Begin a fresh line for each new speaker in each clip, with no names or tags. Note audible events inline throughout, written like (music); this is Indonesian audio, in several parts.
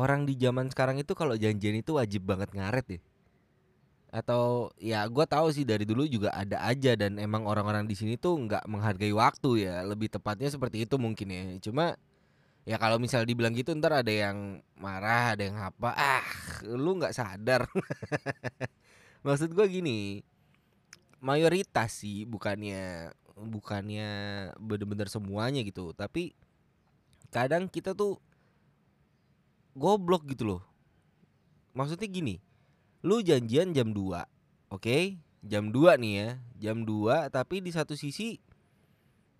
orang di zaman sekarang itu kalau janjian itu wajib banget ngaret deh atau ya gue tahu sih dari dulu juga ada aja dan emang orang-orang di sini tuh nggak menghargai waktu ya. Lebih tepatnya seperti itu mungkin ya. Cuma ya kalau misal dibilang gitu ntar ada yang marah ada yang apa ah lu nggak sadar. (laughs) Maksud gue gini mayoritas sih bukannya bukannya bener-bener semuanya gitu. Tapi kadang kita tuh goblok gitu loh. Maksudnya gini lu janjian jam 2 oke? Okay? jam 2 nih ya jam 2 tapi di satu sisi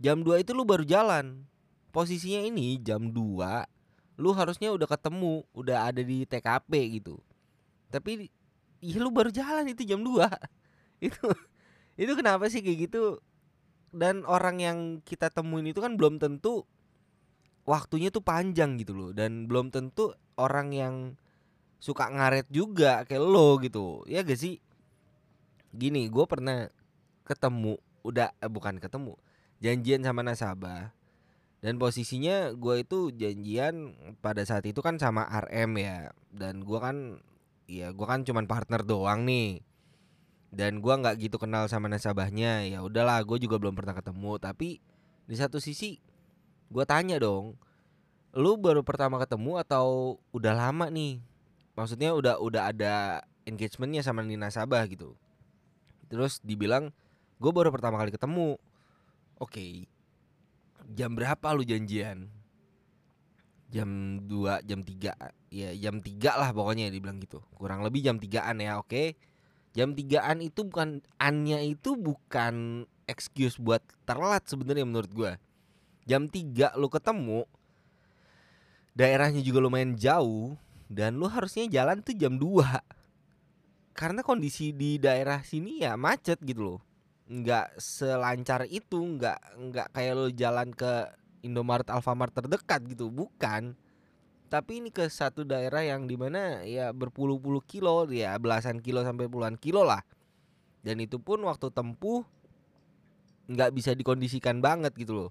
jam 2 itu lu baru jalan. Posisinya ini jam 2 lu harusnya udah ketemu udah ada di TKP gitu. Tapi ya lu baru jalan itu jam 2 (laughs) itu itu kenapa sih kayak gitu? Dan orang yang kita temuin itu kan belum tentu waktunya tuh panjang gitu loh. Dan belum tentu orang yang suka ngaret juga kayak lo gitu. Ya gak sih? Gini gue pernah ketemu udah eh, bukan ketemu janjian sama nasabah. Dan posisinya gue itu janjian pada saat itu kan sama RM ya. Dan gue kan ya gue kan cuman partner doang nih. Dan gue nggak gitu kenal sama nasabahnya. Ya udahlah gue juga belum pernah ketemu. Tapi di satu sisi gue tanya dong lu baru pertama ketemu atau udah lama nih? Maksudnya udah udah ada engagementnya sama nih nasabah gitu. Terus dibilang gue baru pertama kali ketemu. Oke okay. jam berapa lu janjian? Jam 2 jam 3 ya jam 3 lah pokoknya dibilang gitu. Kurang lebih jam 3an ya oke? Okay. jam 3an itu bukan annya itu bukan excuse buat terlambat sebenarnya menurut gue jam 3 lu ketemu daerahnya juga lumayan jauh dan lu harusnya jalan tuh jam 2 karena kondisi di daerah sini ya macet gitu loh. Nggak selancar itu nggak nggak kayak lo jalan ke Indomaret Alfamart terdekat gitu bukan. Tapi ini ke satu daerah yang di mana ya berpuluh-puluh kilo ya belasan kilo sampai puluhan kilo lah. Dan itu pun waktu tempuh nggak bisa dikondisikan banget gitu loh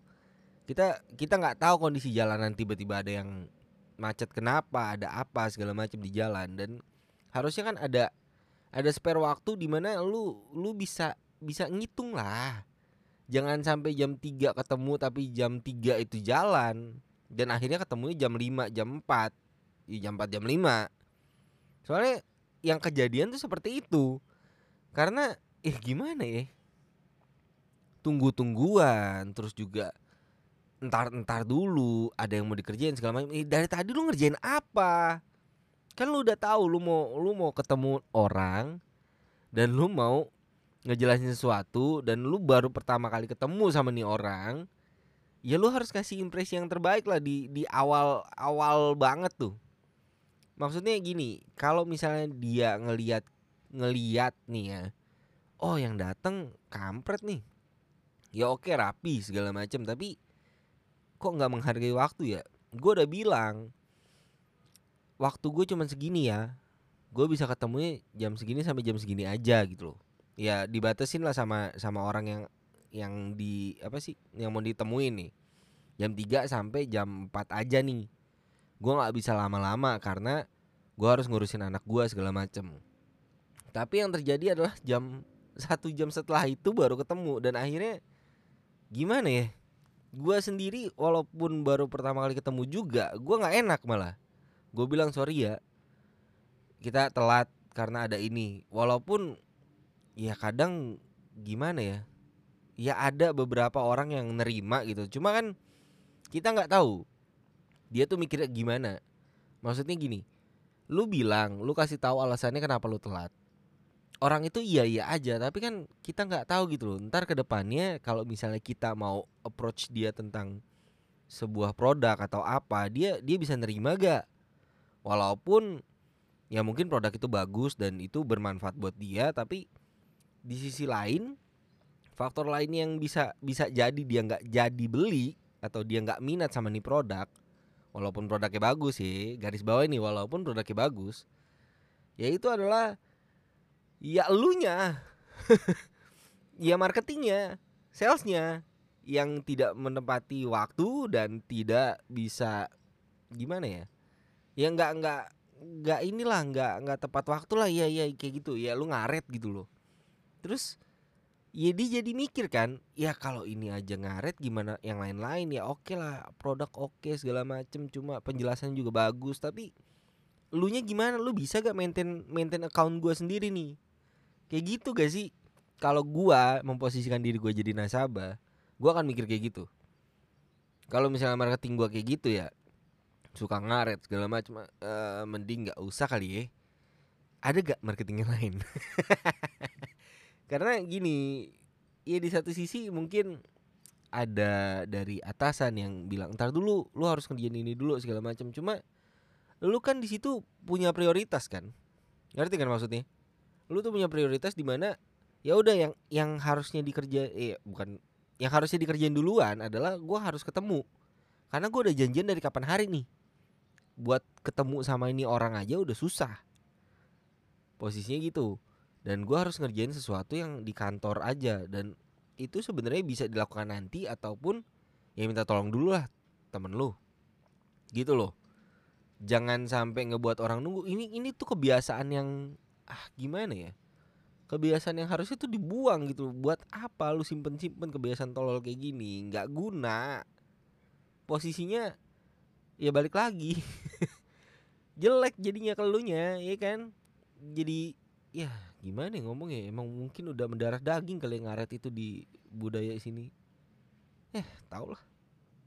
kita kita nggak tahu kondisi jalanan tiba-tiba ada yang macet kenapa ada apa segala macam di jalan. Dan harusnya kan ada ada spare waktu di mana lu lu bisa bisa ngitung lah. Jangan sampai jam 3 ketemu tapi jam 3 itu jalan. Dan akhirnya ketemu jam 5 jam 4 ya jam 4 jam 5 soalnya yang kejadian tuh seperti itu. Karena eh gimana ya? Tunggu-tungguan terus juga entar entar dulu ada yang mau dikerjain segala macam. Dari tadi lu ngerjain apa? Kan lu udah tahu lu mau lu mau ketemu orang dan lu mau ngejelasin sesuatu dan lu baru pertama kali ketemu sama nih orang ya lu harus kasih impresi yang terbaik lah di di awal awal banget tuh. Maksudnya gini kalau misalnya dia ngeliat ngeliat nih ya oh yang datang kampret nih. Ya oke rapi segala macam tapi kok nggak menghargai waktu ya? Gue udah bilang waktu gue cuma segini ya. Gue bisa ketemunya jam segini sampai jam segini aja gitu loh. Ya dibatasin lah sama sama orang yang yang di apa sih yang mau ditemuin nih. Jam 3 sampai jam 4 aja nih. Gue nggak bisa lama-lama karena gue harus ngurusin anak gue segala macem. Tapi yang terjadi adalah jam satu jam setelah itu baru ketemu. Dan akhirnya gimana ya gue sendiri walaupun baru pertama kali ketemu juga gue nggak enak malah. Gue bilang sorry ya kita telat karena ada ini. Walaupun ya kadang gimana ya ya ada beberapa orang yang nerima gitu. Cuma kan kita nggak tahu dia tuh mikirnya gimana. Maksudnya gini lu bilang lu kasih tahu alasannya kenapa lu telat orang itu iya iya aja tapi kan kita nggak tahu gitu loh. Ntar ke depannya kalau misalnya kita mau approach dia tentang sebuah produk atau apa dia dia bisa nerima gak walaupun ya mungkin produk itu bagus dan itu bermanfaat buat dia tapi di sisi lain faktor lain yang bisa bisa jadi dia nggak jadi beli atau dia nggak minat sama nih produk walaupun produknya bagus sih garis bawah ini walaupun produknya bagus ya itu adalah ya elunya. (laughs) Ya marketingnya salesnya. Yang tidak menempati waktu dan tidak bisa gimana ya? Ya nggak nggak nggak inilah nggak nggak tepat waktu lah. Ya ya kayak gitu. Ya lu ngaret gitu loh. Terus ya dia jadi mikir kan ya kalau ini aja ngaret gimana yang lain-lain? Ya oke lah produk oke segala macem. Cuma penjelasan juga bagus. Tapi lu nya gimana? Lu bisa gak maintain maintain account gua sendiri nih kayak gitu gak sih? Kalau gua memposisikan diri gua jadi nasabah gua akan mikir kayak gitu. Kalau misalnya marketing gua kayak gitu ya suka ngaret segala macam uh, mending nggak usah kali ya. Ada gak marketing yang lain? (laughs) Karena gini ya di satu sisi mungkin ada dari atasan yang bilang ntar dulu lu harus kerjain ini dulu segala macam cuma lu kan di situ punya prioritas kan? Ngerti kan maksudnya lu tuh punya prioritas di mana ya udah yang yang harusnya dikerja eh bukan yang harusnya dikerjain duluan adalah gua harus ketemu. Karena gua udah janjian dari kapan hari nih. Buat ketemu sama ini orang aja udah susah. Posisinya gitu. Dan gue harus ngerjain sesuatu yang di kantor aja. Dan itu sebenarnya bisa dilakukan nanti ataupun ya minta tolong dulu lah temen lu. Gitu loh. Jangan sampai ngebuat orang nunggu. Ini ini tuh kebiasaan yang ah gimana ya? Kebiasaan yang harusnya tuh dibuang gitu buat apa lu simpen simpen kebiasaan tolol kayak gini? Nggak guna. Posisinya ya balik lagi. (laughs) Jelek jadinya kelunya ya kan? Jadi ya gimana ya ngomong ya emang mungkin udah mendarah daging kali ngaret itu di budaya sini. Eh tau lah